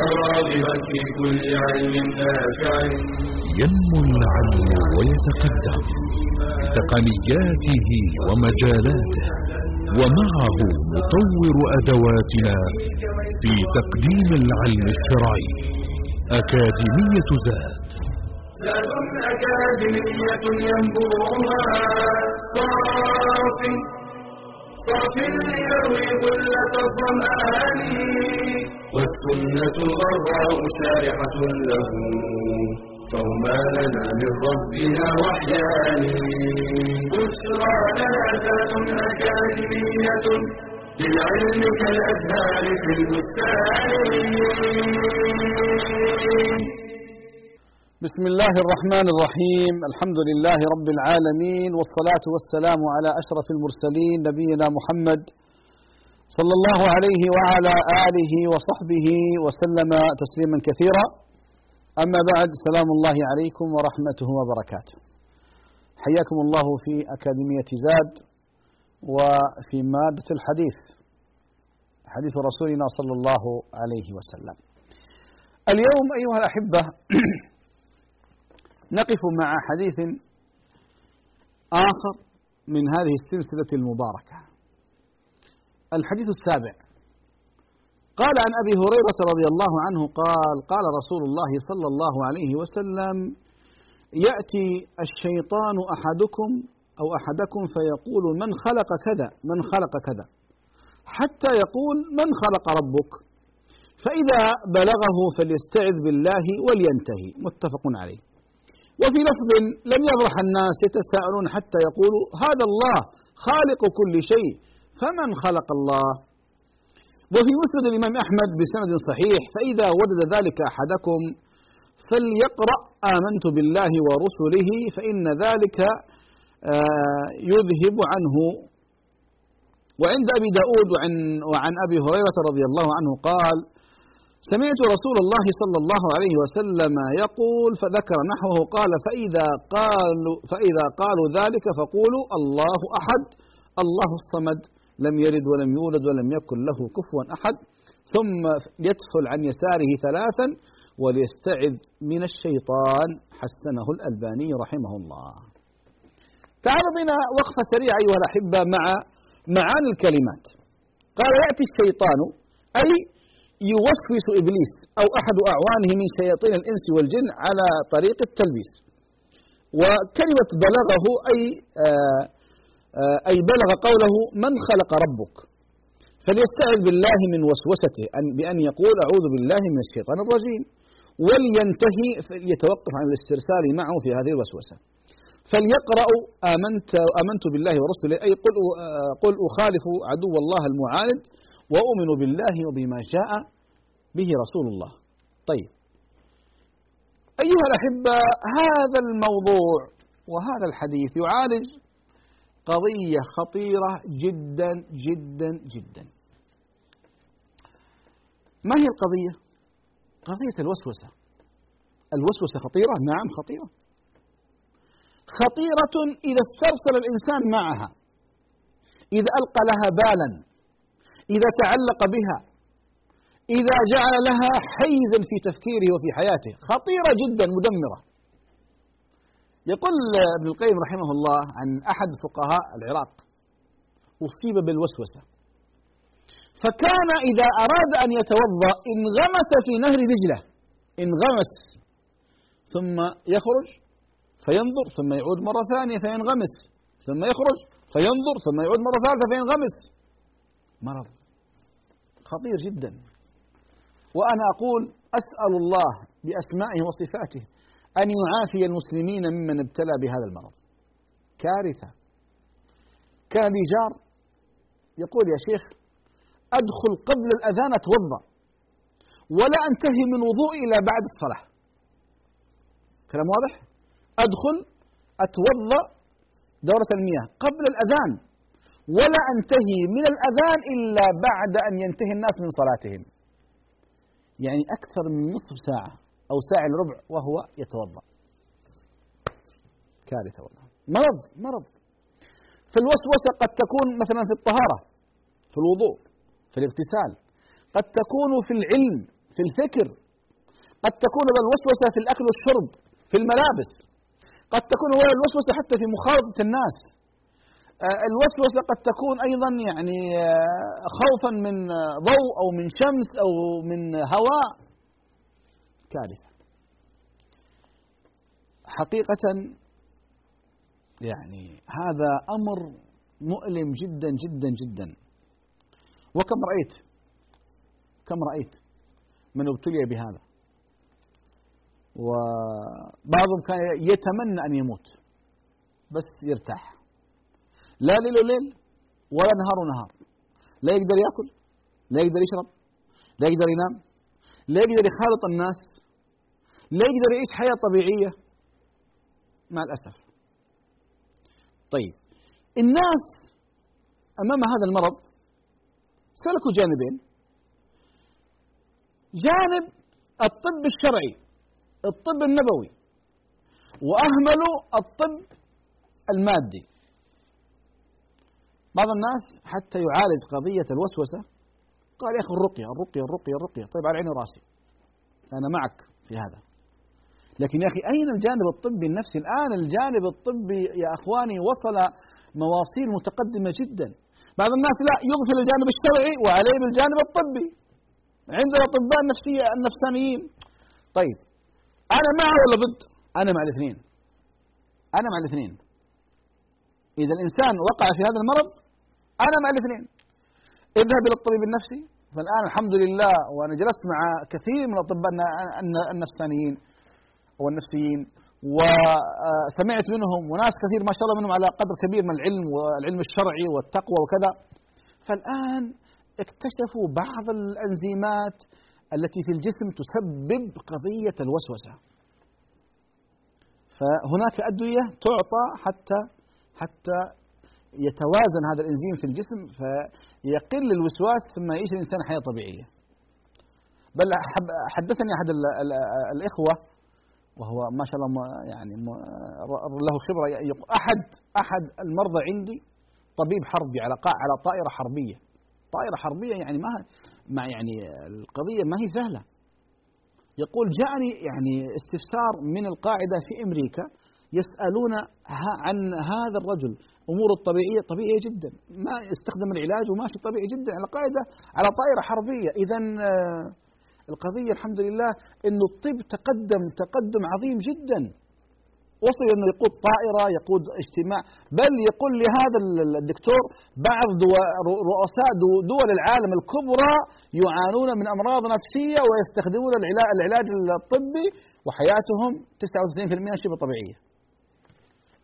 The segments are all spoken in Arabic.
في كل علم نافع. ينمو العلم ويتقدم. بتقنياته ومجالاته. ومعه نطور أدواتنا في تقديم العلم الشرعي. أكاديمية زاد. زاد أكاديمية ينبوعها. صاف صاف ليروي غلة الظمآن والسنة غراء شارحة له. فهما لنا من ربنا وحيان بشرى لنا زاد أكاديمية للعلم كالأزهار في البستان بسم الله الرحمن الرحيم. الحمد لله رب العالمين والصلاة والسلام على أشرف المرسلين نبينا محمد صلى الله عليه وعلى آله وصحبه وسلم تسليما كثيرا. أما بعد سلام الله عليكم ورحمته وبركاته. حياكم الله في أكاديمية زاد وفي مادة الحديث حديث رسولنا صلى الله عليه وسلم. اليوم أيها الأحبة نقف مع حديث آخر من هذه السلسلة المباركة. الحديث السابع. قال عن أبي هريرة رضي الله عنه قال قال رسول الله صلى الله عليه وسلم يأتي الشيطان أحدكم أو أحدكم فيقول من خلق كذا من خلق كذا حتى يقول من خلق ربك. فإذا بلغه فليستعذ بالله ولينتهي. متفق عليه. وفي لفظ لم يبرح الناس يتساءلون حتى يقولوا هذا الله خالق كل شيء فمن خلق الله؟ وفي مسند الإمام أحمد بسند صحيح فإذا وجد ذلك أحدكم فليقرأ آمنت بالله ورسله فإن ذلك يذهب عنه. وعند أبي داود وعن, وعن أبي هريرة رضي الله عنه قال سمعت رسول الله صلى الله عليه وسلم يقول فذكر نحوه قال فإذا قالوا فإذا قالوا ذلك فقولوا الله أحد الله الصمد لم يلد ولم يولد ولم يكن له كفوا أحد ثم يدخل عن يساره ثلاثا وليستعذ من الشيطان. حسنه الألباني رحمه الله. تعالوا بنا وقفة سريعة أيها الأحبة مع معاني الكلمات. قال يأتي الشيطان أي يوسوس إبليس أو أحد أعوانه من شياطين الإنس والجن على طريق التلبيس. وكلمة بلغه أي آآ آآ أي بلغ قوله من خلق ربك. فليستعذ بالله من وسوسته أن بأن يقول أعوذ بالله من الشيطان الرجيم. ولينتهي يتوقف عن الاسترسال معه في هذه الوسوسة. فليقرأ آمنت آمنت بالله ورسله أي قل قل أخالف عدو الله المعاند وأؤمن بالله وبما جاء به رسول الله. طيب. أيها الأحبة هذا الموضوع وهذا الحديث يعالج قضية خطيرة جدا جدا جدا. ما هي القضية؟ قضية الوسوسة. الوسوسة خطيرة؟ نعم خطيرة. خطيرة إذا استرسل الإنسان معها. إذا ألقى لها بالا. إذا تعلق بها إذا جعل لها حيزا في تفكيره وفي حياته. خطيرة جدا مدمرة. يقول ابن القيم رحمه الله عن أحد فقهاء العراق أصيب بالوسوسة. فكان إذا أراد أن يتوضأ انغمس في نهر دجلة انغمس. ثم يخرج فينظر ثم يعود مرة ثانية فينغمس. ثم يخرج فينظر ثم يعود مرة ثالثة فينغمس. مرض. خطير جدا. وأنا أقول أسأل الله بأسمائه وصفاته أن يعافي المسلمين ممن ابتلى بهذا المرض. كارثة. كان لي جار يقول يا شيخ أدخل قبل الأذان أتوضأ ولا أنتهي من وضوئي إلى بعد الصلاة. كلام واضح؟ أدخل أتوضأ دورة المياه. قبل الأذان ولا أنتهي من الأذان إلا بعد أن ينتهي الناس من صلاتهم. يعني أكثر من نصف ساعة أو ساعة إلا ربع وهو يتوضأ. كارثة والله مرض مرض. فالوسوسة قد تكون مثلا في الطهارة في الوضوء في الاغتسال. قد تكون في العلم في الفكر. قد تكون الوسوسة في الأكل والشرب في الملابس. قد تكون الوسوسة حتى في مخالطة الناس. الوسوسة قد تكون أيضا يعني آه، خوفا من ضوء أو من شمس أو من هواء كارثة. حقيقة يعني هذا أمر مؤلم جدا جدا جدا. وكم رأيت؟ كم رأيت من ابتلي بهذا؟ وبعضهم كان يتمنى أن يموت بس يرتاح. لا ليل وليل ولا نهار ونهار. لا يقدر يأكل لا يقدر يشرب لا يقدر ينام لا يقدر يخالط الناس لا يقدر يعيش حياة طبيعية. مع الأسف. طيب. الناس أمام هذا المرض سلكوا جانبين. جانب الطب الشرعي الطب النبوي وأهملوا الطب المادي. بعض الناس حتى يعالج قضية الوسوسة قال يا أخي الرقية الرقية الرقية الرقية. طيب على عيني وراسي. أنا معك في هذا. لكن يا أخي أين الجانب الطبي النفسي؟ الآن الجانب الطبي يا أخواني وصل مواصيل متقدمة جدا. بعض الناس لا يغفل الجانب الشرعي وعليه بالجانب الطبي. عندنا أطباء النفسية النفسانيين. طيب أنا مع ولا ضد؟ أنا مع الاثنين. أنا مع الاثنين. إذا الإنسان وقع في هذا المرض أنا مع الاثنين. اذهب إلى الطبيب النفسي. فالآن الحمد لله وأنا جلست مع كثير من الأطباء النفسانيين والنفسيين وسمعت منهم وناس كثير ما شاء الله منهم على قدر كبير من العلم والعلم الشرعي والتقوى وكذا. فالآن اكتشفوا بعض الأنزيمات التي في الجسم تسبب قضية الوسوسة. فهناك أدوية تعطى حتى حتى يتوازن هذا الإنزيم في الجسم فيقل الوسواس ثم يعيش الإنسان حياة طبيعية. بل حدثني أحد الإخوة وهو ما شاء الله يعني له خبرة أحد أحد المرضى عندي طبيب حربي على على طائرة حربية. طائرة حربية يعني ما ما يعني القضية ما هي سهلة. يقول جاءني يعني استفسار من القاعدة في أمريكا يسألون عن هذا الرجل. أمور الطبيعية طبيعية جدا. ما استخدم العلاج وماشي طبيعي جدا. على قاعدة على طائرة حربية. إذا آه، القضية الحمد لله أنه الطب تقدم تقدم عظيم جدا. وصل إنه يقود طائرة يقود اجتماع. بل يقول لهذا الدكتور بعض رؤساء دول العالم الكبرى يعانون من أمراض نفسية ويستخدمون العلاج الطبي وحياتهم 99% شبه طبيعية.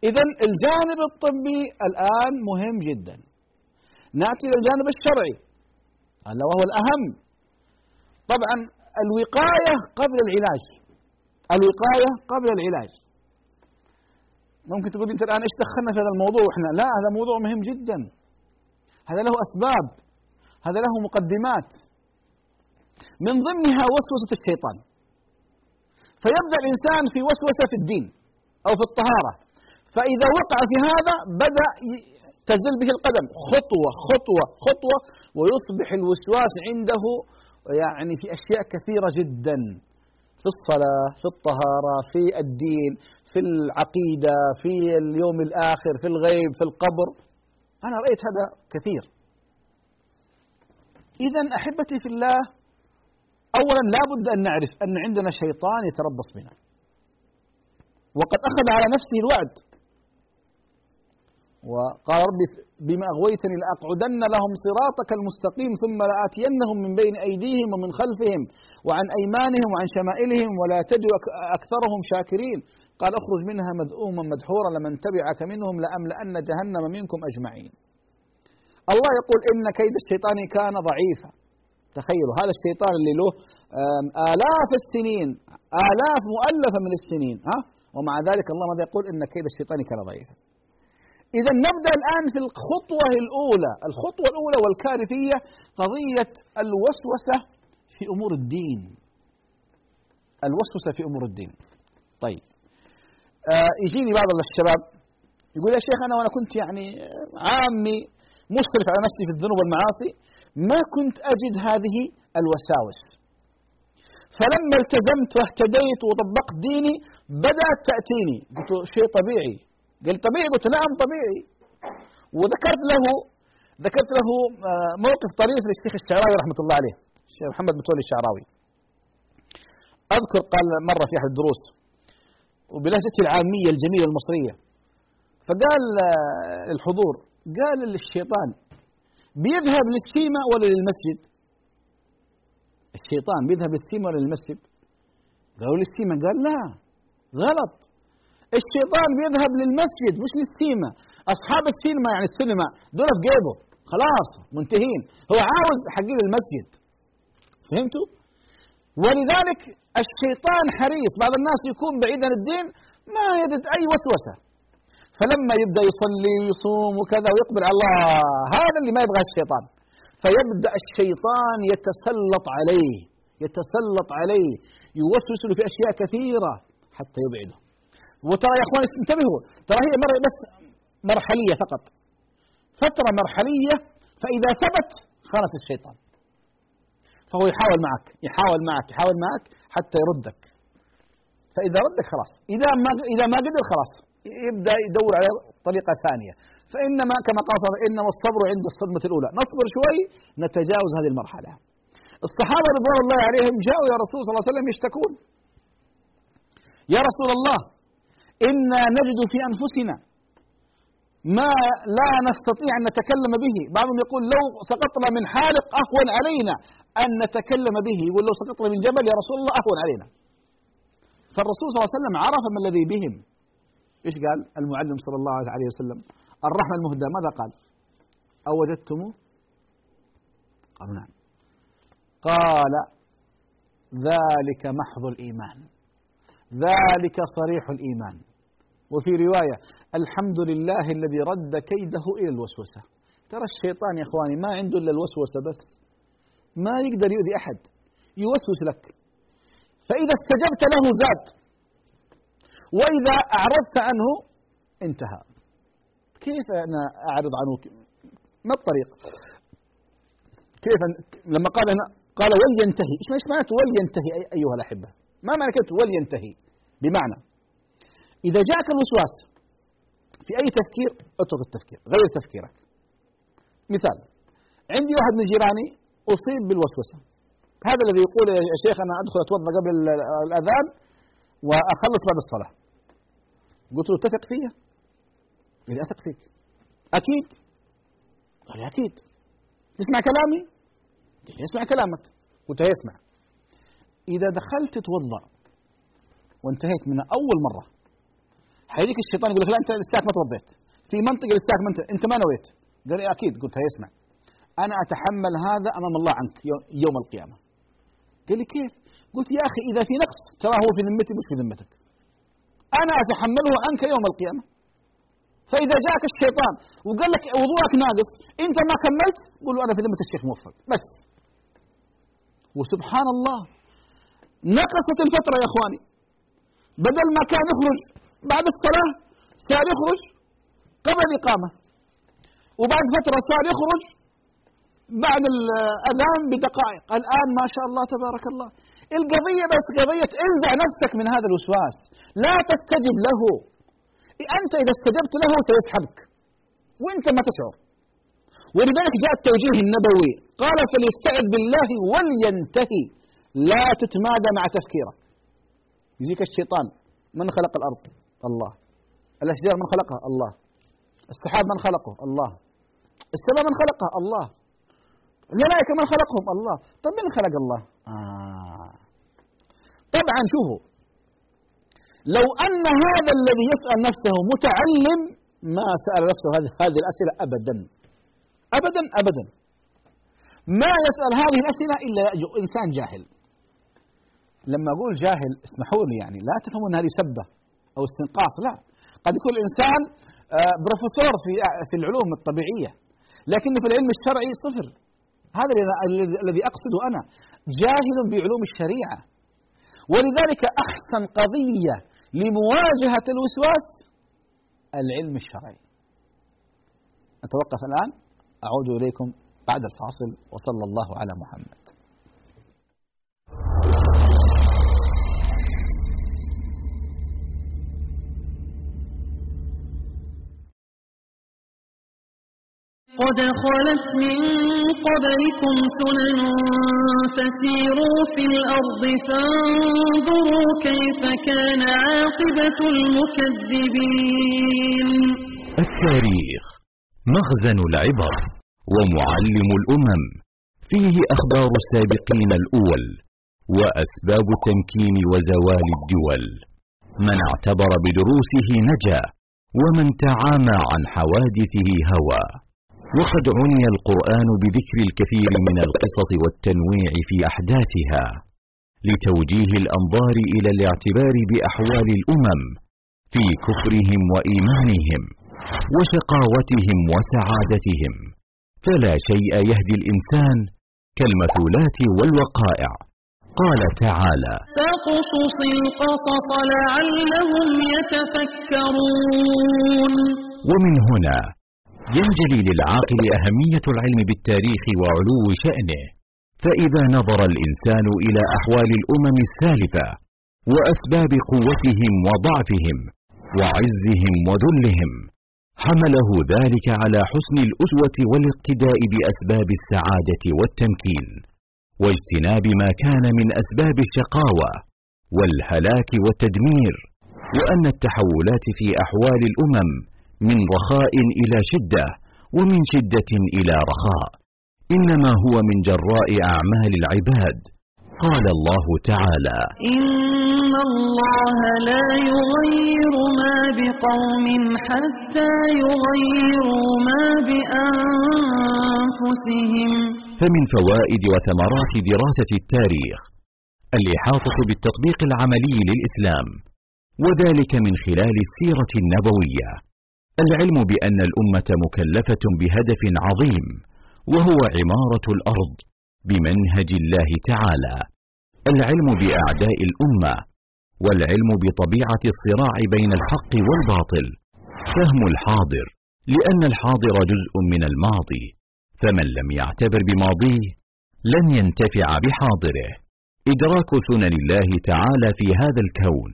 إذا الجانب الطبي الآن مهم جدا. نأتي إلى الجانب الشرعي هذا وهو الأهم. طبعا الوقاية قبل العلاج. الوقاية قبل العلاج. ممكن تقول أنت الآن إيش دخلنا في هذا الموضوع إحنا؟ لا هذا موضوع مهم جدا. هذا له أسباب. هذا له مقدمات. من ضمنها وسوسة الشيطان. فيبدأ الإنسان في وسوسة في الدين أو في الطهارة فإذا وقع في هذا بدأ تزل به القدم. خطوة خطوة خطوة ويصبح الوسواس عنده يعني في أشياء كثيرة جدا. في الصلاة في الطهارة في الدين في العقيدة في اليوم الآخر في الغيب في القبر. أنا رأيت هذا كثير. إذا أحبتي في الله أولا لابد أن نعرف أن عندنا شيطان يتربص بنا. وقد أخذ على نفسه الوعد. وقال ربي بما أغويتني لأقعدن لهم صراطك المستقيم ثم لآتينهم من بين أيديهم ومن خلفهم وعن أيمانهم وعن شمائلهم ولا تجد أكثرهم شاكرين. قال اخرج منها مذءوما مدحورا لمن تبعك منهم لأملأن جهنم منكم أجمعين. الله يقول إن كيد الشيطان كان ضعيفا. تخيلوا هذا الشيطان اللي له آلاف السنين آلاف مؤلفة من السنين ها؟ ومع ذلك الله ماذا يقول؟ إن كيد الشيطان كان ضعيفا. إذا نبدأ الآن في الخطوة الأولى، الخطوة الأولى والكارثية قضية الوسوسة في أمور الدين. الوسوسة في أمور الدين. طيب. آه يجيني بعض الشباب يقول يا شيخ أنا وأنا كنت يعني عامي مسرف على نفسي في الذنوب والمعاصي ما كنت أجد هذه الوساوس. فلما التزمت واهتديت وطبقت ديني بدأت تأتيني قلت شيء طبيعي قال طبيعي قلت نعم طبيعي. وذكرت له ذكرت له آه، موقف طريف للشيخ الشعراوي رحمة الله عليه. الشيخ محمد متولي الشعراوي. أذكر قال مرة في أحد الدروس وبلهجته العامية الجميلة المصرية فقال آه، الحضور قال للشيطان بيذهب للسيمة ولا للمسجد؟ الشيطان بيذهب للسيمة ولا للمسجد؟ قالوا للسيمة قال لا غلط. الشيطان بيذهب للمسجد مش للسيمة أصحاب السينما يعني السينما دول في جيبه. خلاص منتهين. هو عاوز حقين المسجد. فهمتوا؟ ولذلك الشيطان حريص. بعض الناس يكون بعيد عن الدين ما يجد أي وسوسة. فلما يبدأ يصلي ويصوم وكذا ويقبل على الله هذا اللي ما يبغاه الشيطان. فيبدأ الشيطان يتسلط عليه يتسلط عليه. يوسوس له في أشياء كثيرة حتى يبعده. وترى يا أخوان انتبهوا ترى هي مرة بس مرحلية فقط. فترة مرحلية فإذا ثبت خلص الشيطان. فهو يحاول معك يحاول معك يحاول معك حتى يردك. فإذا ردك خلاص. إذا ما إذا ما قدر خلاص يبدأ يدور على طريقة ثانية. فإنما كما قال إنما الصبر عند الصدمة الأولى. نصبر شوي نتجاوز هذه المرحلة. الصحابة رضوان الله عليهم جاءوا يا رسول صلى الله عليه وسلم يشتكون. يا رسول الله إنا نجد في أنفسنا ما لا نستطيع أن نتكلم به. بعضهم يقول لو سقطنا من حالق أهون علينا أن نتكلم به. يقول لو سقطنا من جبل يا رسول الله أهون علينا. فالرسول صلى الله عليه وسلم عرف ما الذي بهم. إيش قال؟ المعلم صلى الله عليه وسلم. الرحمة المهدى ماذا قال؟ أوجدتموه قالوا نعم. قال ذلك محض الإيمان. ذلك صريح الإيمان. وفي رواية الحمد لله الذي رد كيده إلى الوسوسة. ترى الشيطان يا إخواني ما عنده إلا الوسوسة بس. ما يقدر يؤذي أحد يوسوس لك. فإذا استجبت له زاد وإذا أعرضت عنه انتهى. كيف أنا أعرض عنه؟ ما الطريق؟ كيف لما قال أنا قال ولينتهي. إيش معناته ولينتهي أيها الأحبة؟ ما معنى كلمة ولينتهي؟ بمعنى إذا جاءك الوسواس في أي تفكير اترك التفكير غير تفكيرك. مثال عندي واحد من جيراني أصيب بالوسوسة. هذا الذي يقول يا شيخ أنا أدخل أتوضأ قبل الأذان وأخلص بعد الصلاة. قلت له تثق فيا قال لي أثق فيك أكيد. قال لي أكيد. تسمع كلامي؟ قال لي اسمع كلامك. قلت له إذا دخلت تتوضأ وانتهيت من أول مرة حيجيك الشيطان يقول لك لا أنت لساك ما توضيت. في منطقة لساك ما أنت ما نويت. قال لي أكيد. قلت له يسمع. أنا أتحمل هذا أمام الله عنك يوم القيامة. قال لي كيف؟ قلت يا أخي إذا في نقص ترى هو في ذمتي مش في ذمتك. أنا أتحمله عنك يوم القيامة. فإذا جاءك الشيطان وقال لك وضوءك ناقص أنت ما كملت؟ قل له أنا في ذمة الشيخ موفق. بس. وسبحان الله نقصت الفترة يا إخواني. بدل ما كان يخرج بعد الصلاة صار يخرج قبل الإقامة. وبعد فترة صار يخرج بعد الأذان بدقائق. الآن ما شاء الله تبارك الله. القضية بس قضية انزع نفسك من هذا الوسواس. لا تستجب له. أنت إذا استجبت له سيسحبك وأنت ما تشعر. ولذلك جاء التوجيه النبوي. قال فليستعذ بالله ولينتهي. لا تتمادى مع تفكيرك. يجيك الشيطان. من خلق الأرض؟ الله. الأشجار من خلقها الله. السحاب من خلقه الله. السماء من خلقها الله. الملائكة من خلقهم الله. طيب من خلق الله؟ آه. طبعا شوفوا. لو أن هذا الذي يسأل نفسه متعلم ما سأل نفسه هذه الأسئلة أبدا. أبدا أبدا. ما يسأل هذه الأسئلة إلا إنسان جاهل. لما أقول جاهل اسمحوا لي يعني لا تفهموا أن هذه سبة. أو استنقاص لا. قد يكون الإنسان آه، بروفيسور في في العلوم الطبيعية لكنه في العلم الشرعي صفر. هذا الذي أقصده أنا. جاهل بعلوم الشريعة. ولذلك أحسن قضية لمواجهة الوسواس العلم الشرعي. أتوقف الآن. أعود إليكم بعد الفاصل. وصلى الله على محمد. قد خلت من قبلكم سنن فسيروا في الأرض فانظروا كيف كان عاقبة المكذبين. التاريخ مخزن العبر ومعلم الأمم فيه أخبار السابقين الأول وأسباب التمكين وزوال الدول. من اعتبر بدروسه نجا ومن تعامى عن حوادثه هوى. وقد عني القرآن بذكر الكثير من القصص والتنويع في أحداثها لتوجيه الأنظار إلى الاعتبار بأحوال الأمم في كفرهم وإيمانهم وشقاوتهم وسعادتهم. فلا شيء يهدي الإنسان كالمثولات والوقائع. قال تعالى فاقصص القصص لعلهم يتفكرون. ومن هنا ينجلي للعاقل أهمية العلم بالتاريخ وعلو شأنه فإذا نظر الإنسان إلى أحوال الأمم السالفة وأسباب قوتهم وضعفهم وعزهم وذلهم حمله ذلك على حسن الأسوة والاقتداء بأسباب السعادة والتمكين واجتناب ما كان من أسباب الشقاوة والهلاك والتدمير وأن التحولات في أحوال الأمم من رخاء إلى شدة ومن شدة إلى رخاء. إنما هو من جراء أعمال العباد. قال الله تعالى إن الله لا يغير ما بقوم حتى يغيروا ما بأنفسهم. فمن فوائد وثمرات دراسة التاريخ الإحاطة بالتطبيق العملي للإسلام وذلك من خلال السيرة النبوية. العلم بأن الأمة مكلفة بهدف عظيم وهو عمارة الأرض بمنهج الله تعالى. العلم بأعداء الأمة والعلم بطبيعة الصراع بين الحق والباطل. فهم الحاضر لأن الحاضر جزء من الماضي. فمن لم يعتبر بماضيه لن ينتفع بحاضره. إدراك سنن الله تعالى في هذا الكون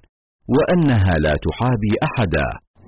وأنها لا تحابي أحدا.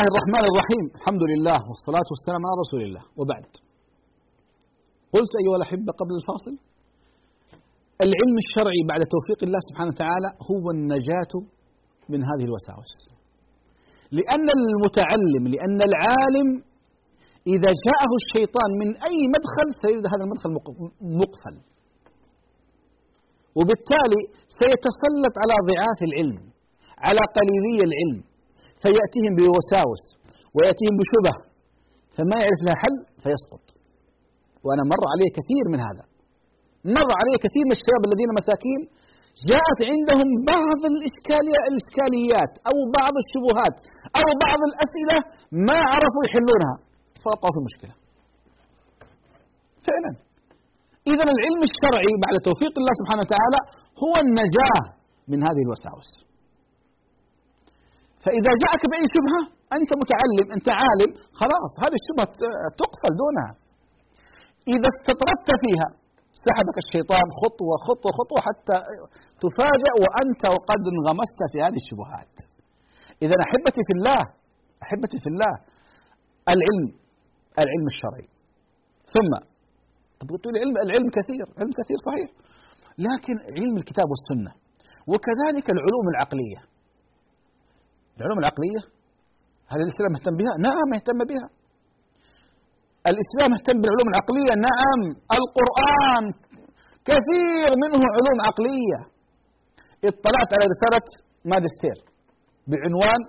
الله الرحمن الرحيم. الحمد لله والصلاة والسلام على رسول الله. وبعد. قلت أيها الأحبة قبل الفاصل العلم الشرعي بعد توفيق الله سبحانه وتعالى هو النجاة من هذه الوساوس. لأن المتعلم لأن العالم إذا جاءه الشيطان من أي مدخل سيجد هذا المدخل مقفل. وبالتالي سيتسلط على ضعاف العلم على قليلي العلم. فيأتيهم بوساوس ويأتيهم بشبه فما يعرف لها حل فيسقط. وأنا مر علي كثير من هذا. مر علي كثير من الشباب الذين مساكين جاءت عندهم بعض الإشكاليات أو بعض الشبهات أو بعض الأسئلة ما عرفوا يحلونها. فوقعوا في مشكلة فعلا. إذا العلم الشرعي بعد توفيق الله سبحانه وتعالى هو النجاة من هذه الوساوس. فإذا جاءك بأي شبهة أنت متعلم أنت عالم خلاص هذه الشبهة تقفل دونها. إذا استطردت فيها سحبك الشيطان خطوة خطوة خطوة حتى تفاجأ وأنت وقد انغمست في هذه الشبهات. إذا أحبتي في الله أحبتي في الله العلم العلم الشرعي. ثم طب تقول العلم العلم كثير علم كثير صحيح. لكن علم الكتاب والسنة وكذلك العلوم العقلية. العلوم العقلية. هل الإسلام مهتم بها؟ نعم يهتم بها. الإسلام مهتم بالعلوم العقلية؟ نعم. القرآن كثير منه علوم عقلية. اطلعت على رسالة ماجستير بعنوان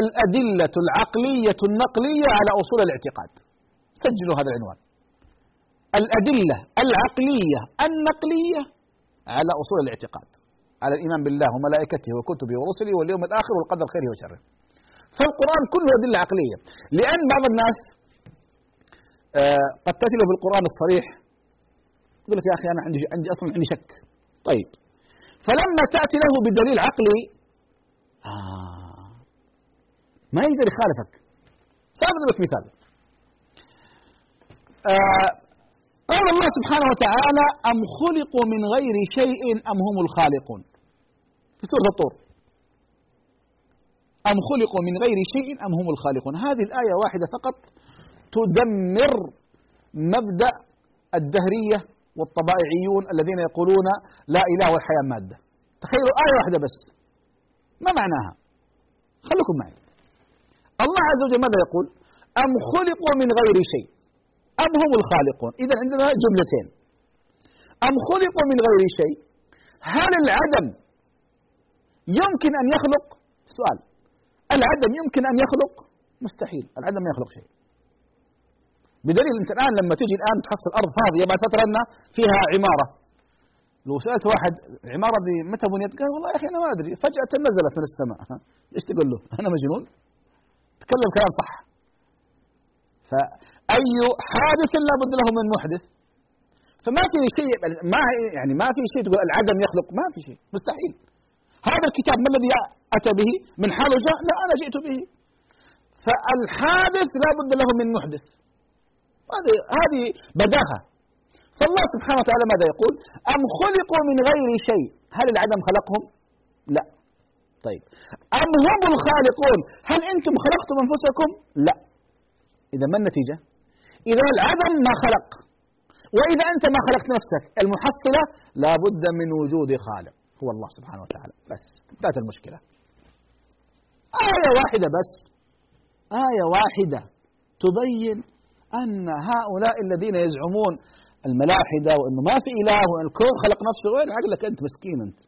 الأدلة العقلية النقلية على أصول الاعتقاد. سجلوا هذا العنوان. الأدلة العقلية النقلية على أصول الاعتقاد. على الإيمان بالله وملائكته وكتبه ورسله واليوم الآخر والقدر خيره وشره. فالقرآن كله أدلة عقلية. لأن بعض الناس آه، قد له بالقرآن الصريح يقول لك يا أخي أنا عندي عندي أصلا عندي شك. طيب. فلما تأتي له بدليل عقلي آه ما يقدر يخالفك. سأضرب لك مثال. آه قول الله سبحانه وتعالى أم خلقوا من غير شيء أم هم الخالقون. في سورة الطور أم خلقوا من غير شيء أم هم الخالقون؟ هذه الآية واحدة فقط تدمر مبدأ الدهرية والطبائعيون الذين يقولون لا إله والحياة مادة. تخيلوا آية واحدة بس. ما معناها؟ خليكم معي. الله عز وجل ماذا يقول؟ أم خلقوا من غير شيء أم هم الخالقون؟ إذا عندنا جملتين. أم خلقوا من غير شيء. هل العدم يمكن أن يخلق؟ سؤال. العدم يمكن أن يخلق؟ مستحيل. العدم ما يخلق شيء. بدليل أنت الآن لما تجي الآن تحصل الأرض فاضية بعد فترة أن فيها عمارة. لو سألت واحد العمارة دي متى بنيت؟ قال والله يا أخي أنا ما أدري. فجأة نزلت من السماء. إيش تقول له؟ أنا مجنون. تكلم كلام صح. فأي حادث لابد له من محدث. فما في شيء ما يعني ما في شيء تقول العدم يخلق. ما في شيء. مستحيل. هذا الكتاب ما الذي أتى به؟ من جاء لا أنا جئت به. فالحادث لا بد له من محدث. هذه هذه بداهة. فالله سبحانه وتعالى ماذا يقول؟ أم خلقوا من غير شيء؟ هل العدم خلقهم؟ لا. طيب. أم هم الخالقون؟ هل أنتم خلقتم أنفسكم؟ لا. إذا ما النتيجة؟ إذا العدم ما خلق. وإذا أنت ما خلقت نفسك المحصلة لا بد من وجود خالق. هو الله سبحانه وتعالى. بس انتهت المشكلة. آية واحدة بس. آية واحدة تبين أن هؤلاء الذين يزعمون الملاحدة وأنه ما في إله وأن الكون خلق نفسه وين عقلك؟ أنت مسكين أنت.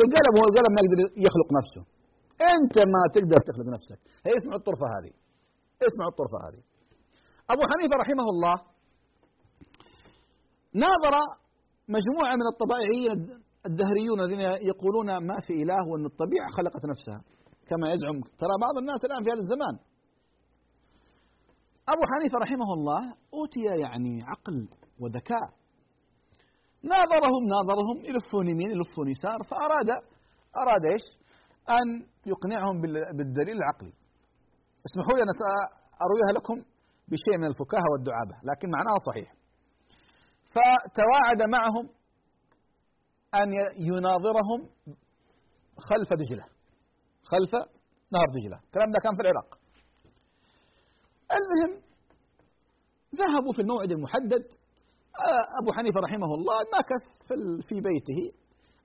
القلم هو القلم ما يقدر يخلق نفسه. أنت ما تقدر تخلق نفسك. هي اسمعوا الطرفة هذه. اسمعوا الطرفة هذه. أبو حنيفة رحمه الله ناظر مجموعة من الطبائعيين الدهريون الذين يقولون ما في إله وأن الطبيعة خلقت نفسها كما يزعم ترى بعض الناس الآن في هذا الزمان. أبو حنيفة رحمه الله أوتي يعني عقل وذكاء. ناظرهم ناظرهم يلفون يمين يلفون يسار فأراد أراد إيش؟ أن يقنعهم بالدليل العقلي. اسمحوا لي أنا سأرويها لكم بشيء من الفكاهة والدعابة لكن معناها صحيح. فتواعد معهم أن يناظرهم خلف دجلة. خلف نهر دجلة. الكلام ده كان في العراق. المهم ذهبوا في الموعد المحدد. آه، أبو حنيفة رحمه الله مكث في بيته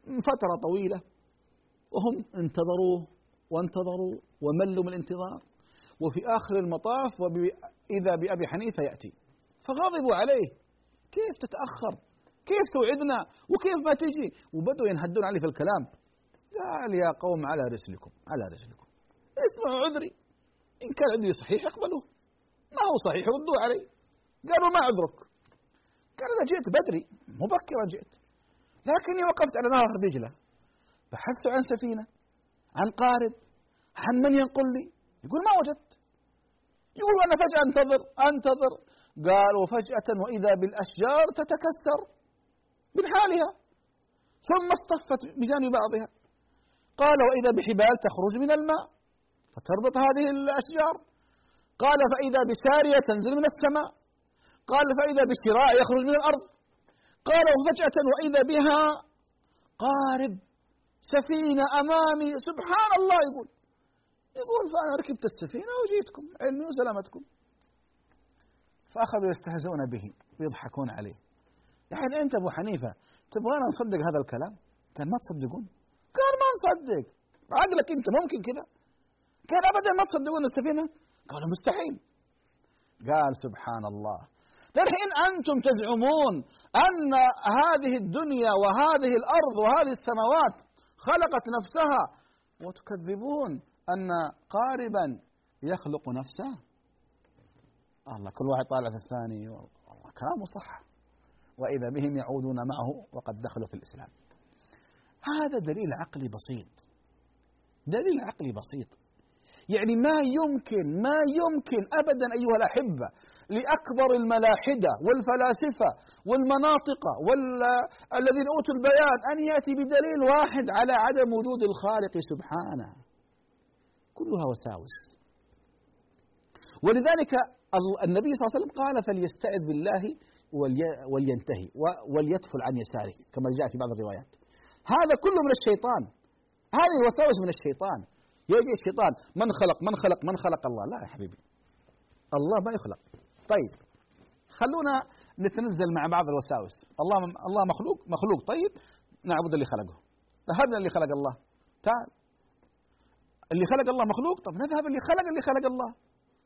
فترة طويلة. وهم انتظروه وانتظروا وملوا من الانتظار. وفي آخر المطاف وإذا بأبي حنيفة يأتي. فغضبوا عليه. كيف تتأخر؟ كيف توعدنا وكيف ما تجي؟ وبدوا ينهدون عليه في الكلام. قال يا قوم على رسلكم على رسلكم. اسمعوا عذري. إن كان عذري صحيح اقبلوه. ما هو صحيح ردوا علي. قالوا ما عذرك. قال أنا جئت بدري مبكرا جئت. لكني وقفت على نهر دجلة بحثت عن سفينة عن قارب عن من ينقل لي. يقول ما وجدت. يقول أنا فجأة أنتظر أنتظر. قال وفجأة وإذا بالأشجار تتكسر. من حالها. ثم اصطفت بجانب بعضها. قال وإذا بحبال تخرج من الماء فتربط هذه الأشجار. قال فإذا بسارية تنزل من السماء. قال فإذا بشراع يخرج من الأرض. قال وفجأة وإذا بها قارب سفينة أمامي. سبحان الله! يقول. يقول فأنا ركبت السفينة وجيتكم علمي وسلامتكم. فأخذوا يستهزئون به ويضحكون عليه. يعني أنت أبو حنيفة تبغانا نصدق هذا الكلام؟ قال ما تصدقون. قال ما نصدق. عقلك أنت ممكن كذا قال أبدا ما تصدقون السفينة؟ قالوا مستحيل. قال سبحان الله الحين أنتم تزعمون أن هذه الدنيا وهذه الأرض وهذه السماوات خلقت نفسها وتكذبون أن قاربا يخلق نفسه. الله كل واحد طالع في الثاني. والله كلامه صح. وإذا بهم يعودون معه وقد دخلوا في الإسلام هذا دليل عقلي بسيط دليل عقلي بسيط يعني ما يمكن ما يمكن ابدا أيها الأحبة لأكبر الملاحدة والفلاسفة والمناطق والذين أوتوا البيان أن يأتي بدليل واحد على عدم وجود الخالق سبحانه. كلها وساوس. ولذلك النبي صلى الله عليه وسلم قال فليستعذ بالله ولينتهي وليدفل عن يساره كما جاء في بعض الروايات. هذا كله من الشيطان. هذه الوساوس من الشيطان. يجي الشيطان من خلق من خلق من خلق الله؟ لا يا حبيبي. الله ما يخلق. طيب خلونا نتنزل مع بعض الوساوس. الله الله مخلوق مخلوق. طيب نعبد اللي خلقه. ذهبنا اللي خلق الله. تعال. اللي خلق الله مخلوق؟ طب نذهب اللي خلق اللي خلق الله.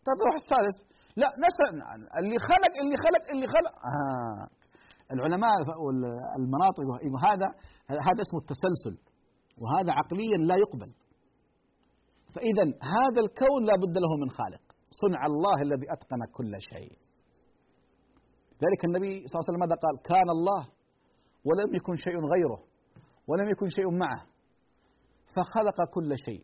طب روح الثالث. لا نسأل اللي خلق اللي خلق اللي خلق. آه. العلماء والمناطق هذا هذا اسمه التسلسل وهذا عقليا لا يقبل. فإذا هذا الكون لا بد له من خالق. صنع الله الذي أتقن كل شيء. ذلك النبي صلى الله عليه وسلم ماذا قال؟ كان الله ولم يكن شيء غيره ولم يكن شيء معه فخلق كل شيء.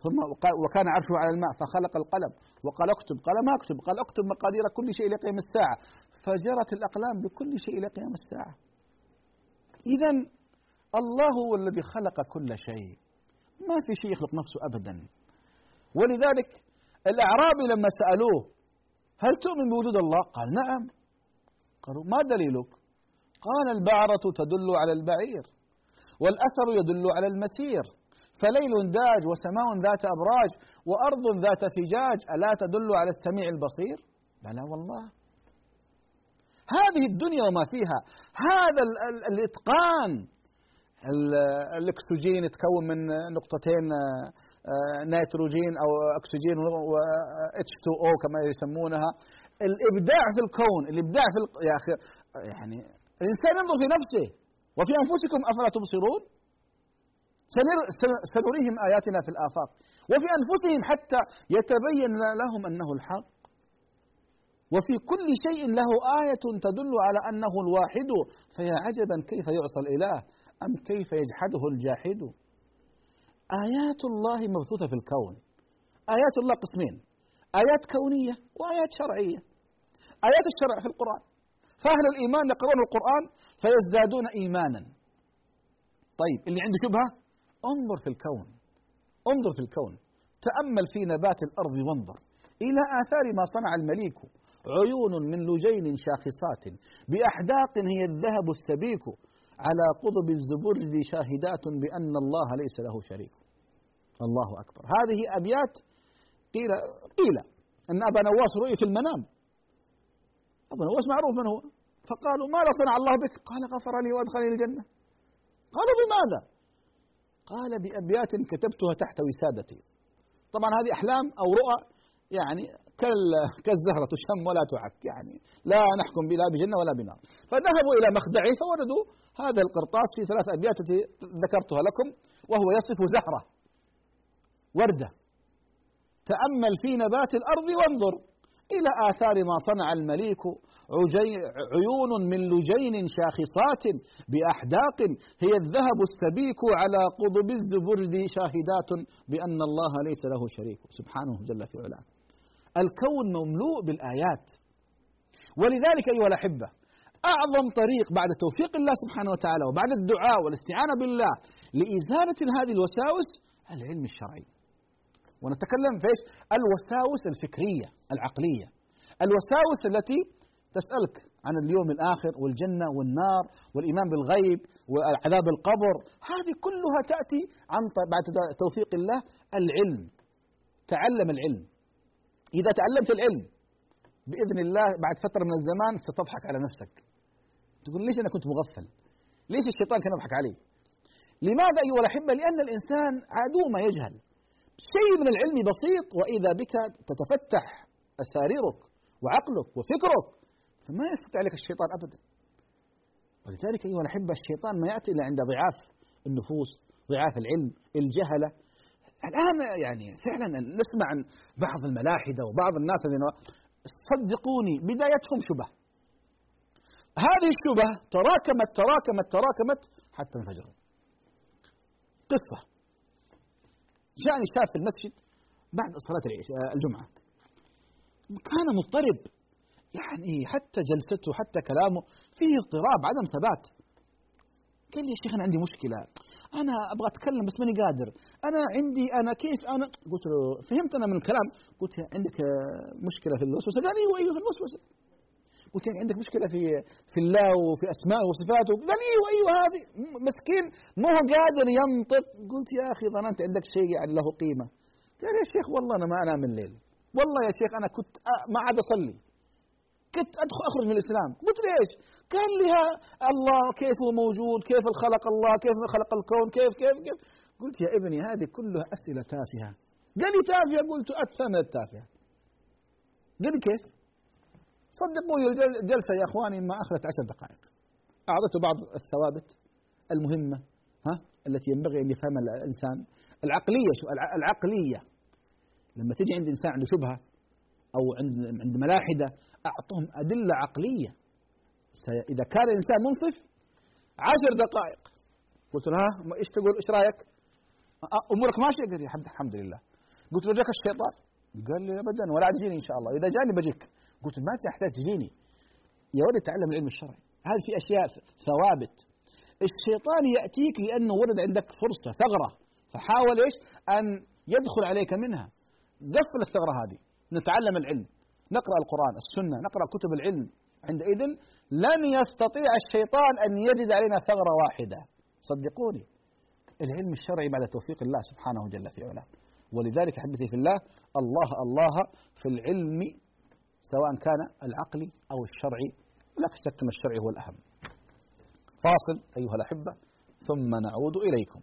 ثم وكان عرشه على الماء فخلق القلم وقال اكتب قال ما اكتب؟ قال اكتب مقادير كل شيء إلى قيام الساعة. فجرت الأقلام بكل شيء إلى قيام الساعة. اذا الله هو الذي خلق كل شيء. ما في شيء يخلق نفسه ابدا. ولذلك الاعرابي لما سألوه هل تؤمن بوجود الله؟ قال نعم. قالوا ما دليلك؟ قال البعرة تدل على البعير والأثر يدل على المسير. فليل داج وسماء ذات أبراج وأرض ذات فجاج ألا تدل على السميع البصير؟ بلى والله. هذه الدنيا وما فيها. هذا الإتقان. الأكسجين يتكون من نقطتين آه، آه، نيتروجين أو أكسجين و H2O كما يسمونها. الإبداع في الكون الإبداع في يا أخي يعني الإنسان ينظر في نفسه. وفي أنفسكم أفلا تبصرون؟ سنريهم آياتنا في الآفاق. وفي أنفسهم حتى يتبين لهم أنه الحق. وفي كل شيء له آية تدل على أنه الواحد. فيا عجبا كيف يعصى الإله؟ أم كيف يجحده الجاحد؟ آيات الله مبثوثة في الكون. آيات الله قسمين. آيات كونية وآيات شرعية. آيات الشرع في القرآن. فأهل الإيمان يقرؤون القرآن فيزدادون إيمانا. طيب اللي عنده شبهة؟ انظر في الكون انظر في الكون تأمل في نبات الأرض وانظر. إلى آثار ما صنع المليك عيون من لجين شاخصات بأحداق هي الذهب السبيك على قضب الزبرج شاهدات بأن الله ليس له شريك. الله أكبر. هذه أبيات قيل قيل أن أبا نواس رؤي في المنام. أبو نواس معروف من هو؟ فقالوا ماذا صنع الله بك؟ قال غفر لي وأدخلني الجنة. قالوا بماذا؟ قال بأبيات كتبتها تحت وسادتي. طبعا هذه أحلام أو رؤى يعني كالزهرة تشم ولا تعك يعني لا نحكم بلا بجنة ولا بنار. فذهبوا إلى مخدعي فوجدوا هذا القرطاس في ثلاث أبيات التي ذكرتها لكم وهو يصف زهرة وردة. تأمل في نبات الأرض وانظر. إلى آثار ما صنع المليك عيون من لجين شاخصات بأحداق. هي الذهب السبيك على قضب الزبرد شاهدات بأن الله ليس له شريك. سبحانه جل في علاه. الكون مملوء بالآيات. ولذلك أيها الأحبة أعظم طريق بعد توفيق الله سبحانه وتعالى وبعد الدعاء والاستعانة بالله لإزالة هذه الوساوس العلم الشرعي. ونتكلم في إيش؟ الوساوس الفكرية العقلية. الوساوس التي تسألك عن اليوم الآخر والجنة والنار والإيمان بالغيب وعذاب القبر. هذه كلها تأتي عن بعد توفيق الله العلم. تعلم العلم. إذا تعلمت العلم بإذن الله بعد فترة من الزمان ستضحك على نفسك. تقول ليش أنا كنت مغفل؟ ليش الشيطان كان يضحك علي؟ لماذا أيها الأحبة؟ لأن الإنسان عدو ما يجهل. شيء من العلم بسيط وإذا بك تتفتح أساريرك وعقلك وفكرك فما يستطيع عليك الشيطان أبدا. ولذلك أيها الأحبة الشيطان ما يأتي إلا عند ضعاف النفوس ضعاف العلم الجهلة. الآن يعني فعلا نسمع عن بعض الملاحدة وبعض الناس الذين صدقوني بدايتهم شبه. هذه الشبه تراكمت تراكمت تراكمت حتى انفجروا. قصة. جاءني شاب في المسجد بعد صلاة الجمعة. كان مضطرب. يعني حتى جلسته حتى كلامه فيه اضطراب عدم ثبات. قال لي يا شيخ أنا عندي مشكلة. أنا أبغى أتكلم بس ماني قادر. أنا عندي أنا كيف أنا قلت له فهمت أنا من الكلام. قلت عندك مشكلة في الوسوسة. قال أيوه أيوه في الوسوسة. قلت يعني عندك مشكلة في في الله وفي أسمائه وصفاته. قال أيوه أيوه هذه مسكين ما هو قادر ينطق. قلت يا أخي ظننت عندك شيء يعني له قيمة. قال يا شيخ والله أنا ما أنام الليل. والله يا شيخ أنا كنت ما عاد أصلي. كنت ادخل أخرج من الإسلام. قلت ليش؟ قال لي الله كيف هو موجود؟ كيف خلق الله؟ كيف خلق الكون؟ كيف كيف كيف؟ قلت يا ابني هذه كلها أسئلة تافهة. قال لي تافهة؟ قلت ادفع من التافهة. قال لي كيف؟ صدقوني الجلسة يا إخواني ما أخذت عشر دقائق. أعطيته بعض الثوابت المهمة ها التي ينبغي أن يفهمها الإنسان. العقلية شو؟ العقلية. لما تجي عند إنسان عنده شبهة أو عند عند ملاحدة أعطهم أدلة عقلية. إذا كان الإنسان منصف عشر دقائق. قلت له ها إيش تقول؟ إيش رأيك؟ أمورك ماشية؟ قال لي الحمد لله. قلت له جاك الشيطان؟ قال لي ابدا ولا تجيني إن شاء الله. إذا جاني بجيك. قلت ما تحتاج تجيني يا ولد تعلم العلم الشرعي. هذه في أشياء ثوابت. الشيطان يأتيك لأنه ولد عندك فرصة ثغرة. فحاول إيش؟ أن يدخل عليك منها. قفل الثغرة هذه. نتعلم العلم. نقرأ القرآن السنة نقرأ كتب العلم. عندئذ لن يستطيع الشيطان أن يجد علينا ثغرة واحدة. صدقوني. العلم الشرعي بعد توفيق الله سبحانه جل في علاه. ولذلك احبتي في الله الله الله في العلم سواء كان العقلي أو الشرعي لا شك ان الشرعي هو الأهم. فاصل أيها الأحبة ثم نعود إليكم.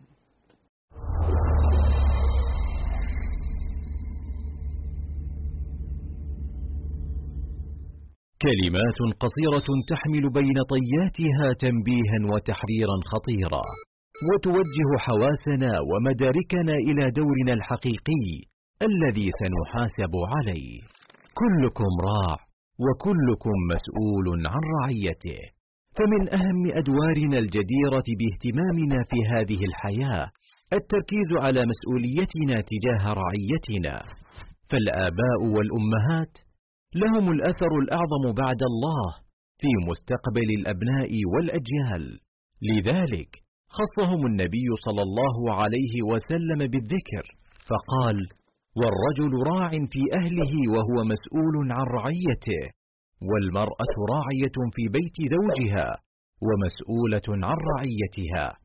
كلمات قصيرة تحمل بين طياتها تنبيها وتحذيرا خطيرا. وتوجه حواسنا ومداركنا إلى دورنا الحقيقي الذي سنحاسب عليه. كلكم راع وكلكم مسؤول عن رعيته. فمن أهم أدوارنا الجديرة باهتمامنا في هذه الحياة التركيز على مسؤوليتنا تجاه رعيتنا. فالآباء والأمهات لهم الأثر الأعظم بعد الله في مستقبل الأبناء والأجيال. لذلك خصهم النبي صلى الله عليه وسلم بالذكر فقال والرجل راع في أهله وهو مسؤول عن رعيته والمرأة راعية في بيت زوجها ومسؤولة عن رعيتها.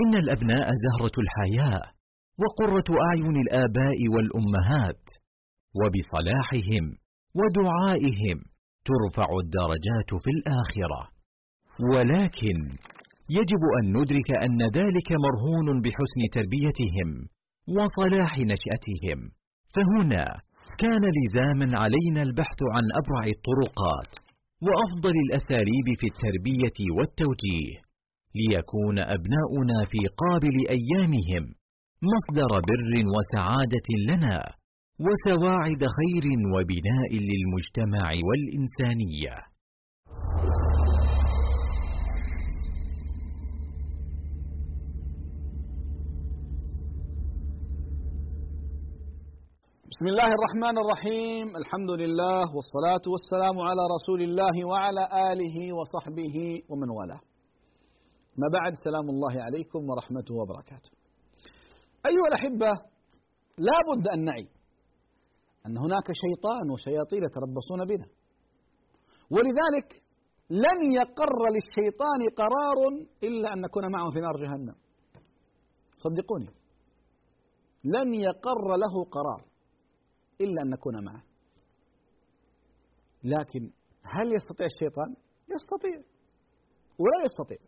إن الأبناء زهرة الحياة وقرة أعين الآباء والأمهات وبصلاحهم ودعائهم ترفع الدرجات في الآخرة. ولكن يجب أن ندرك أن ذلك مرهون بحسن تربيتهم وصلاح نشأتهم. فهنا كان لزاما علينا البحث عن أبرع الطرقات وأفضل الأساليب في التربية والتوجيه ليكون أبناؤنا في قابل أيامهم مصدر بر وسعادة لنا وسواعد خير وبناء للمجتمع والإنسانية. بسم الله الرحمن الرحيم. الحمد لله والصلاة والسلام على رسول الله وعلى آله وصحبه ومن والاه. ما بعد سلام الله عليكم ورحمته وبركاته. أيها الأحبة لا بد أن نعي أن هناك شيطان وشياطين يتربصون بنا. ولذلك لن يقر للشيطان قرار إلا أن نكون معه في نار جهنم. صدقوني. لن يقر له قرار. إلا أن نكون معه. لكن هل يستطيع الشيطان؟ يستطيع. ولا يستطيع.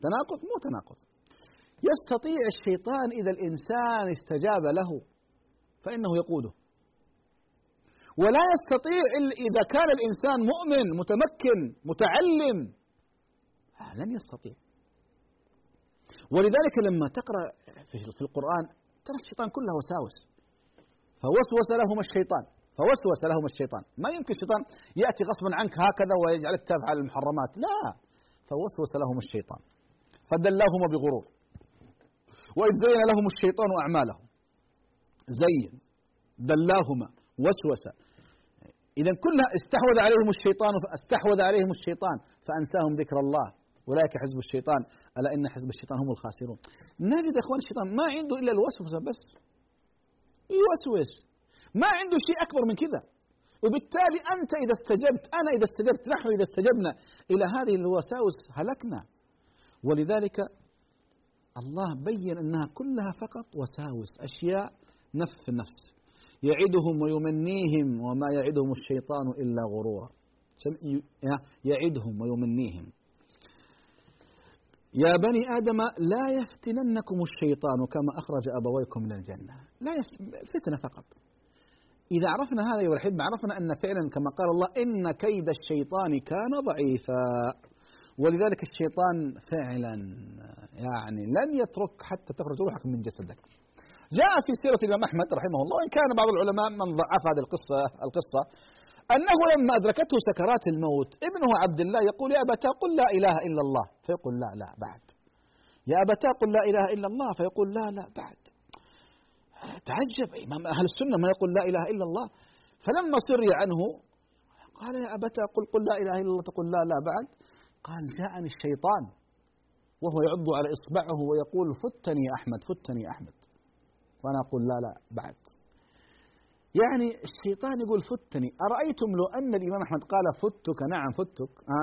تناقض مو تناقض. يستطيع الشيطان إذا الإنسان استجاب له فإنه يقوده. ولا يستطيع إلا إذا كان الإنسان مؤمن متمكن متعلم. لن يستطيع. ولذلك لما تقرأ في القرآن ترى الشيطان كله وساوس. فوسوس لهما الشيطان. فوسوس لهما الشيطان. ما يمكن الشيطان يأتي غصبا عنك هكذا ويجعلك تفعل المحرمات. لا. فوسوس لهما الشيطان. فدلاهما بغرور. وإذ زين لهم الشيطان أعمالهم. زين. دلاهما. وسوس. إذا كلها استحوذ عليهم الشيطان استحوذ عليهم الشيطان فأنساهم ذكر الله. أولئك حزب الشيطان. ألا إن حزب الشيطان هم الخاسرون. نجد يا إخوان الشيطان ما عنده إلا الوسوسة بس. يوسوس ما عنده شيء أكبر من كذا. وبالتالي أنت إذا استجبت أنا إذا استجبت نحن إذا استجبنا إلى هذه الوساوس هلكنا. ولذلك الله بين أنها كلها فقط وساوس أشياء نفس نفس. يعدهم ويمنيهم وما يعدهم الشيطان إلا غرورا. يعدهم ويمنيهم. يا بني آدم لا يفتننكم الشيطان كما أخرج أبويكم من الجنة. لا فتنة فقط. إذا عرفنا هذا أيها الأحبة عرفنا أن فعلا كما قال الله إن كيد الشيطان كان ضعيفا. ولذلك الشيطان فعلا يعني لن يترك حتى تخرج روحك من جسدك. جاء في سيرة الإمام أحمد رحمه الله وإن كان بعض العلماء من ضعف هذه القصة القصة أنه لما أدركته سكرات الموت ابنه عبد الله يقول يا أبتاه قل لا إله إلا الله. فيقول لا لا بعد. يا أبتاه قل لا إله إلا الله. فيقول لا لا بعد. تعجب إمام أهل السنة ما يقول لا إله إلا الله. فلما سري عنه قال يا أبتاه قل قل لا إله إلا الله. تقول لا لا بعد. قال جاءني الشيطان وهو يعض على إصبعه ويقول فتني يا أحمد فتني يا أحمد وأنا أقول لا لا بعد. يعني الشيطان يقول فتني. أرأيتم لو أن الإمام أحمد قال فتك؟ نعم فتك. ها؟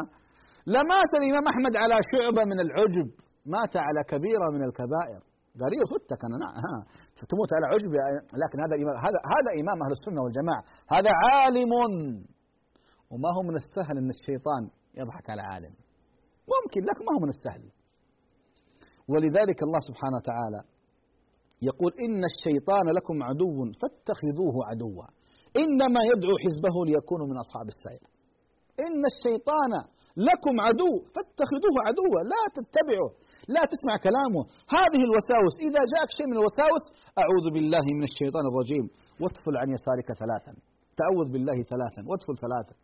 لمات الإمام أحمد على شعبة من العجب. مات على كبيرة من الكبائر. قال فتك أنا؟ نعم ها. تموت على عجب لكن هذا إمام هذا هذا إمام أهل السنة والجماعة. هذا عالم. وما هو من السهل أن الشيطان يضحك على عالم. ممكن لكن ما هو من السهل. ولذلك الله سبحانه وتعالى يقول إن الشيطان لكم عدو فاتخذوه عدوا. إنما يدعو حزبه ليكونوا من أصحاب السعير. إن الشيطان لكم عدو فاتخذوه عدوا. لا تتبعه لا تسمع كلامه. هذه الوساوس إذا جاءك شيء من الوساوس أعوذ بالله من الشيطان الرجيم. وادخل عن يسارك ثلاثا. تعوذ بالله ثلاثا. وادخل ثلاثا.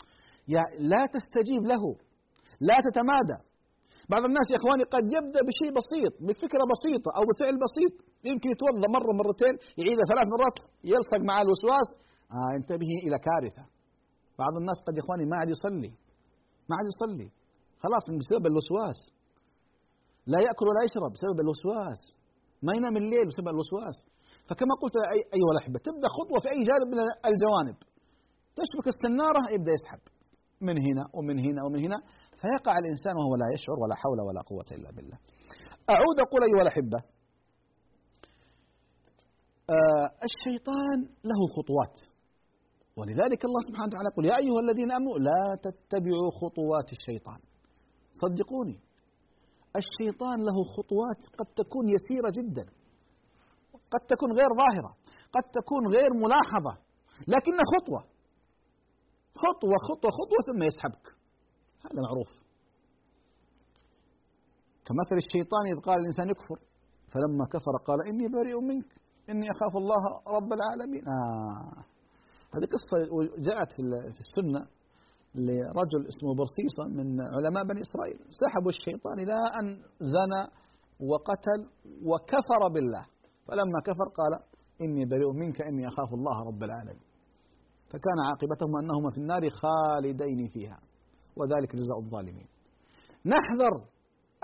يا لا تستجيب له. لا تتمادى. بعض الناس يا إخواني قد يبدأ بشيء بسيط بفكرة بسيطة أو بفعل بسيط يمكن يتوضأ مرة مرتين يعيدها ثلاث مرات يلصق مع الوسواس آه انتبه إلى كارثة. بعض الناس قد يا إخواني ما عاد يصلي ما عاد يصلي. خلاص بسبب الوسواس. لا يأكل ولا يشرب بسبب الوسواس. ما ينام الليل بسبب الوسواس. فكما قلت أيها الأحبة تبدأ خطوة في أي جانب من الجوانب. تشبك السنارة يبدأ يسحب. من هنا ومن هنا ومن هنا. فيقع الإنسان وهو لا يشعر ولا حول ولا قوة إلا بالله. أعود أقول أيها الأحبة آه الشيطان له خطوات. ولذلك الله سبحانه وتعالى يقول يا أيها الذين آمنوا لا تتبعوا خطوات الشيطان. صدقوني الشيطان له خطوات قد تكون يسيرة جدا قد تكون غير ظاهرة قد تكون غير ملاحظة لكنها خطوة. خطوة خطوة خطوة ثم يسحبك. هذا معروف. كمثل الشيطان إذ قال الإنسان يكفر فلما كفر قال إني بريء منك إني أخاف الله رب العالمين. آه. هذه قصة جاءت في السنة لرجل اسمه برصيصة من علماء بني إسرائيل. سحبوا الشيطان إلى أن زنى وقتل وكفر بالله. فلما كفر قال إني بريء منك إني أخاف الله رب العالمين. فكان عاقبتهما أنهما في النار خالدين فيها. وذلك جزاء الظالمين. نحذر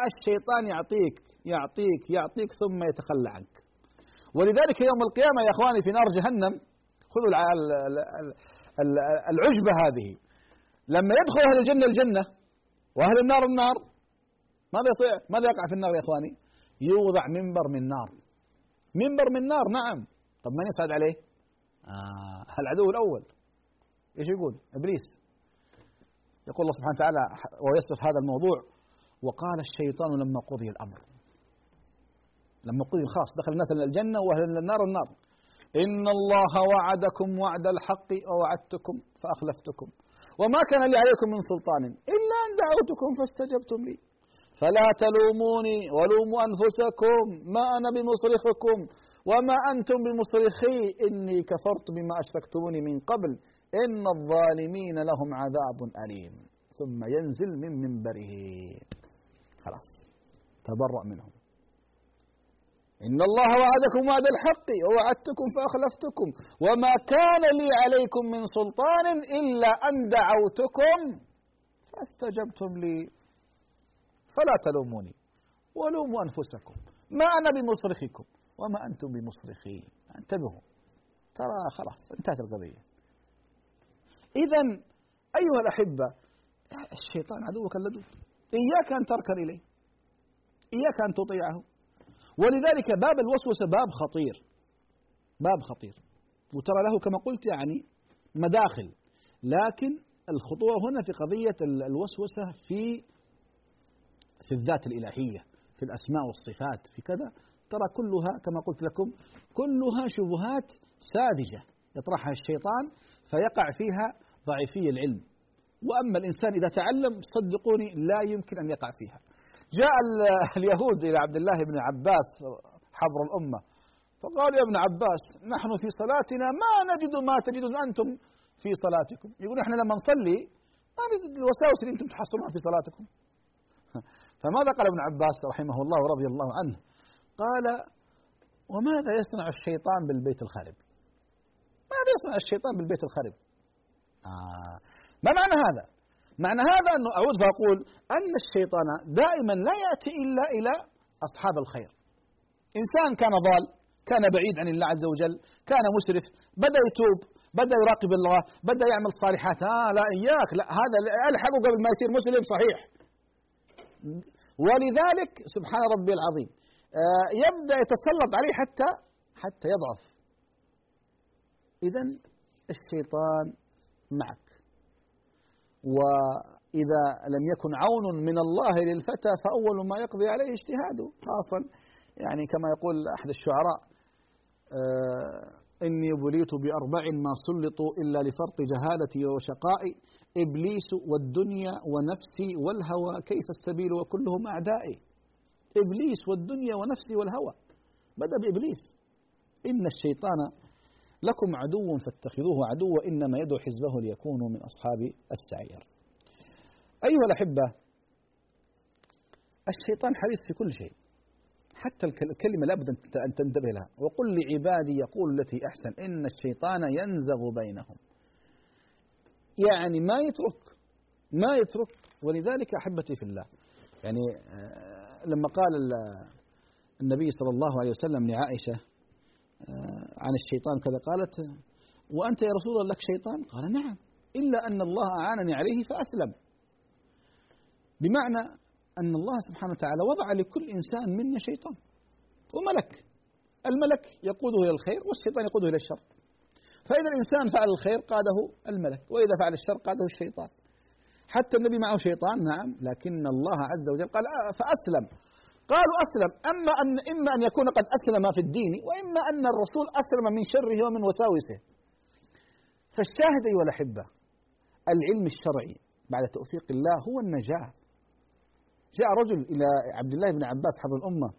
الشيطان يعطيك يعطيك يعطيك ثم يتخلى عنك. ولذلك يوم القيامة يا إخواني في نار جهنم خذوا العجبة هذه. لما يدخل أهل الجنة الجنة وأهل النار النار ماذا ماذا يقع في النار يا إخواني؟ يوضع منبر من نار. منبر من نار نعم. طب من يصعد عليه؟ آه العدو الأول. إيش يقول؟ إبليس. يقول الله سبحانه وتعالى ويصف هذا الموضوع. وقال الشيطان لما قضي الأمر. لما قضي خلاص دخل الناس الجنة وأهل النار؟ النار. إن الله وعدكم وعد الحق ووعدتكم فأخلفتكم. وما كان لي عليكم من سلطان إلا أن دعوتكم فاستجبتم لي. فلا تلوموني ولوموا أنفسكم ما أنا بمصرخكم وما أنتم بمصرخي. إني كفرت بما أشركتموني من قبل. إن الظالمين لهم عذاب أليم. ثم ينزل من منبره. خلاص. تبرأ منهم. إن الله وعدكم وعد الحق ووعدتكم فأخلفتكم. وما كان لي عليكم من سلطان إلا أن دعوتكم فاستجبتم لي. فلا تلوموني. ولوموا أنفسكم. ما أنا بمصرخكم. وما أنتم بمصرخي انتبهوا. ترى خلاص انتهت القضية. إذا أيها الأحبة الشيطان عدوك اللدود إياك أن تركن إليه. إياك أن تطيعه. ولذلك باب الوسوسة باب خطير. باب خطير. وترى له كما قلت يعني مداخل. لكن الخطورة هنا في قضية الوسوسة في في الذات الإلهية في الأسماء والصفات في كذا. ترى كلها كما قلت لكم كلها شبهات ساذجة. يطرحها الشيطان فيقع فيها ضعيفي العلم. وأما الإنسان إذا تعلم صدقوني لا يمكن أن يقع فيها. جاء اليهود إلى عبد الله بن عباس حبر الأمة فقالوا يا ابن عباس نحن في صلاتنا ما نجد ما تجدون أنتم في صلاتكم. يقول إحنا لما نصلي ما نجد الوساوس اللي أنتم تحصلونها في صلاتكم. فماذا قال ابن عباس رحمه الله ورضي الله عنه؟ قال وماذا يصنع الشيطان بالبيت الخارب؟ ماذا يصنع الشيطان بالبيت الخارب؟ آه. ما معنى هذا؟ معنى هذا أنه أعود فأقول أن الشيطان دائما لا يأتي إلا إلى أصحاب الخير. إنسان كان ضال كان بعيد عن الله عز وجل كان مسرف بدأ يتوب بدأ يراقب الله بدأ يعمل صالحات. آه لا إياك لا هذا ألحقه قبل ما يصير مسلم صحيح. ولذلك سبحان ربي العظيم آه يبدأ يتسلط عليه حتى حتى يضعف. إذا الشيطان معك. وإذا لم يكن عون من الله للفتى فأول ما يقضي عليه اجتهاده خاصة يعني كما يقول أحد الشعراء آه إني بليت بأربع ما سلطوا إلا لفرط جهالتي وشقائي. إبليس والدنيا ونفسي والهوى كيف السبيل وكلهم أعدائي؟ إبليس والدنيا ونفسي والهوى. بدأ بإبليس. إن الشيطان لكم عدو فاتخذوه عدوا إنما يدعو حزبه ليكونوا من أصحاب السعير. أيها الأحبة الشيطان حريص في كل شيء. حتى الكلمة لابد أن تنتبه لها. وقل لعبادي يقول التي أحسن. إن الشيطان ينزغ بينهم. يعني ما يترك ما يترك. ولذلك أحبتي في الله يعني لما قال النبي صلى الله عليه وسلم لعائشة عن الشيطان كذا. قالت وأنت يا رسول الله لك شيطان؟ قال نعم. إلا أن الله أعانني عليه فأسلم. بمعنى أن الله سبحانه وتعالى وضع لكل إنسان منا شيطان. وملك. الملك يقوده إلى الخير والشيطان يقوده إلى الشر. فإذا الإنسان فعل الخير قاده الملك وإذا فعل الشر قاده الشيطان. حتى النبي معه شيطان نعم لكن الله عز وجل قال فأسلم. قالوا أسلم. أما أن إما أن يكون قد أسلم في الدين وإما أن الرسول أسلم من شره ومن وساوسه. فالشاهد أيها الأحبة العلم الشرعي بعد توفيق الله هو النجاة. جاء رجل إلى عبد الله بن عباس حبر الأمة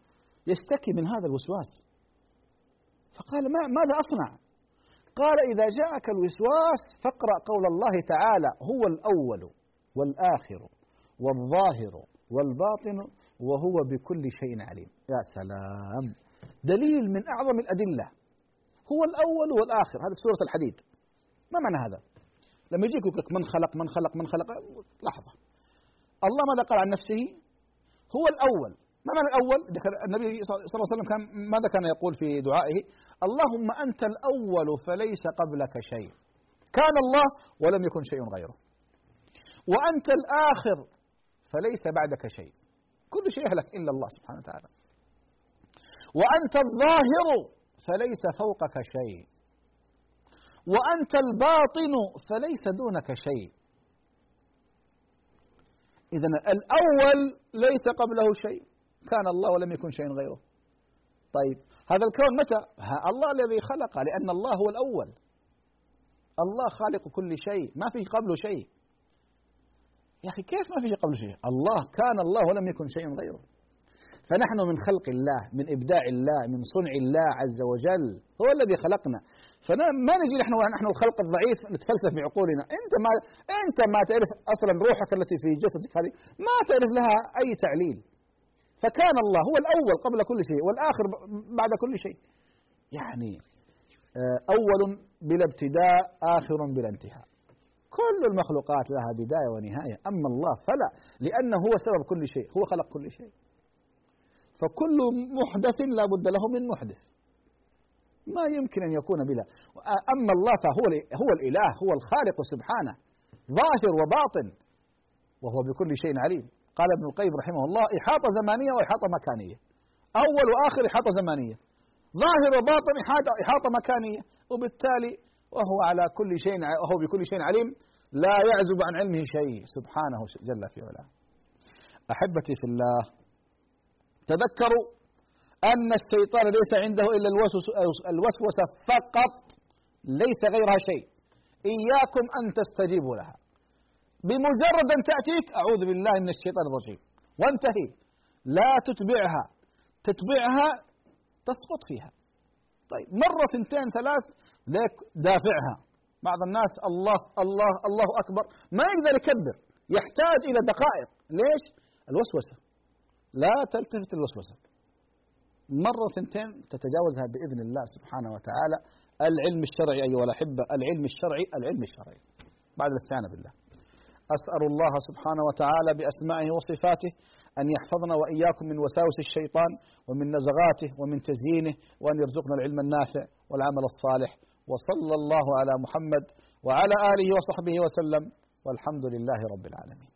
يشتكي من هذا الوسواس. فقال ما ماذا أصنع؟ قال إذا جاءك الوسواس فاقرأ قول الله تعالى هو الأول والآخر والظاهر والباطن وهو بكل شيء عليم. يا سلام. دليل من أعظم الأدلة. هو الأول والآخر. هذا في سورة الحديد. ما معنى هذا؟ لما يجيك يقول من خلق من خلق من خلق. لحظة. الله ماذا قال عن نفسه؟ هو الأول. ما معنى الأول؟ النبي صلى الله عليه وسلم كان ماذا كان يقول في دعائه؟ اللهم أنت الأول فليس قبلك شيء. كان الله ولم يكن شيء غيره. وأنت الآخر فليس بعدك شيء. كل شيء يهلك إلا الله سبحانه وتعالى. وأنت الظاهر فليس فوقك شيء. وأنت الباطن فليس دونك شيء. إذا الأول ليس قبله شيء. كان الله ولم يكن شيء غيره. طيب هذا الكون متى؟ الله الذي خلقه لأن الله هو الأول. الله خالق كل شيء. ما فيه قبله شيء. يا أخي كيف ما فيه قبله شيء؟ الله كان الله ولم يكن شيء غيره. فنحن من خلق الله من إبداع الله من صنع الله عز وجل هو الذي خلقنا. فما نجي نحن نحن الخلق الضعيف نتفلسف بعقولنا. أنت ما أنت ما تعرف أصلا روحك التي في جسدك هذه ما تعرف لها أي تعليل. فكان الله هو الأول قبل كل شيء والآخر بعد كل شيء. يعني آه، أول بلا ابتداء آخر بلا انتهاء. كل المخلوقات لها بداية ونهاية. أما الله فلا لأنه هو سبب كل شيء هو خلق كل شيء. فكل محدث لا بد له من محدث. ما يمكن أن يكون بلا. أما الله فهو هو الإله هو الخالق سبحانه ظاهر وباطن وهو بكل شيء عليم. قال ابن القيم رحمه الله إحاطة زمانية وإحاطة مكانية. أول وآخر إحاطة زمانية. ظاهر وباطن إحاطة مكانية. وبالتالي وهو على كل شيء وهو بكل شيء عليم لا يعزب عن علمه شيء. سبحانه جل في علاه. أحبتي في الله تذكروا أن الشيطان ليس عنده إلا الوسوسة فقط ليس غيرها شيء. إياكم أن تستجيبوا لها. بمجرد أن تأتيك أعوذ بالله من الشيطان الرجيم. وانتهي. لا تتبعها. تتبعها تسقط فيها. طيب مرة ثنتين ثلاث ليك دافعها. بعض الناس الله الله الله أكبر. ما يقدر يكبر. يحتاج إلى دقائق. ليش؟ الوسوسة. لا تلتفت الوسوسة مرة ثنتين تتجاوزها بإذن الله سبحانه وتعالى. العلم الشرعي أيها الأحبة العلم الشرعي العلم الشرعي. بعد الاستعانة بالله. أسأل الله سبحانه وتعالى بأسمائه وصفاته أن يحفظنا وإياكم من وساوس الشيطان ومن نزغاته ومن تزيينه وأن يرزقنا العلم النافع والعمل الصالح. وصلى الله على محمد وعلى آله وصحبه وسلم والحمد لله رب العالمين.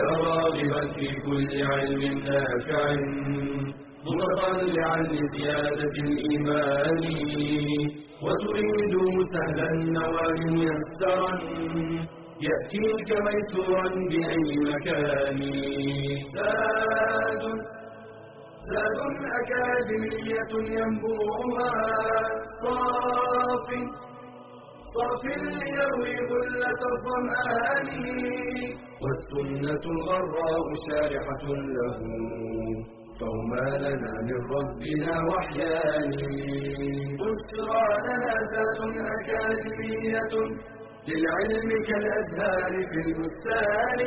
يا راغبا في كل علم نافع متطلعا لزيادة الإيمان وتريد سهلا النوال ميسرا يأتيك ميسورا بأي مكان زاد زاد أكاديمية ينبوعها. صاف صاف ليروي غلة الظمآن. والسنة الغراء شارحة له. فهما لنا من ربنا وحيان. بشرى لنا ذات أكاديمية للعلم كالأزهار في البستان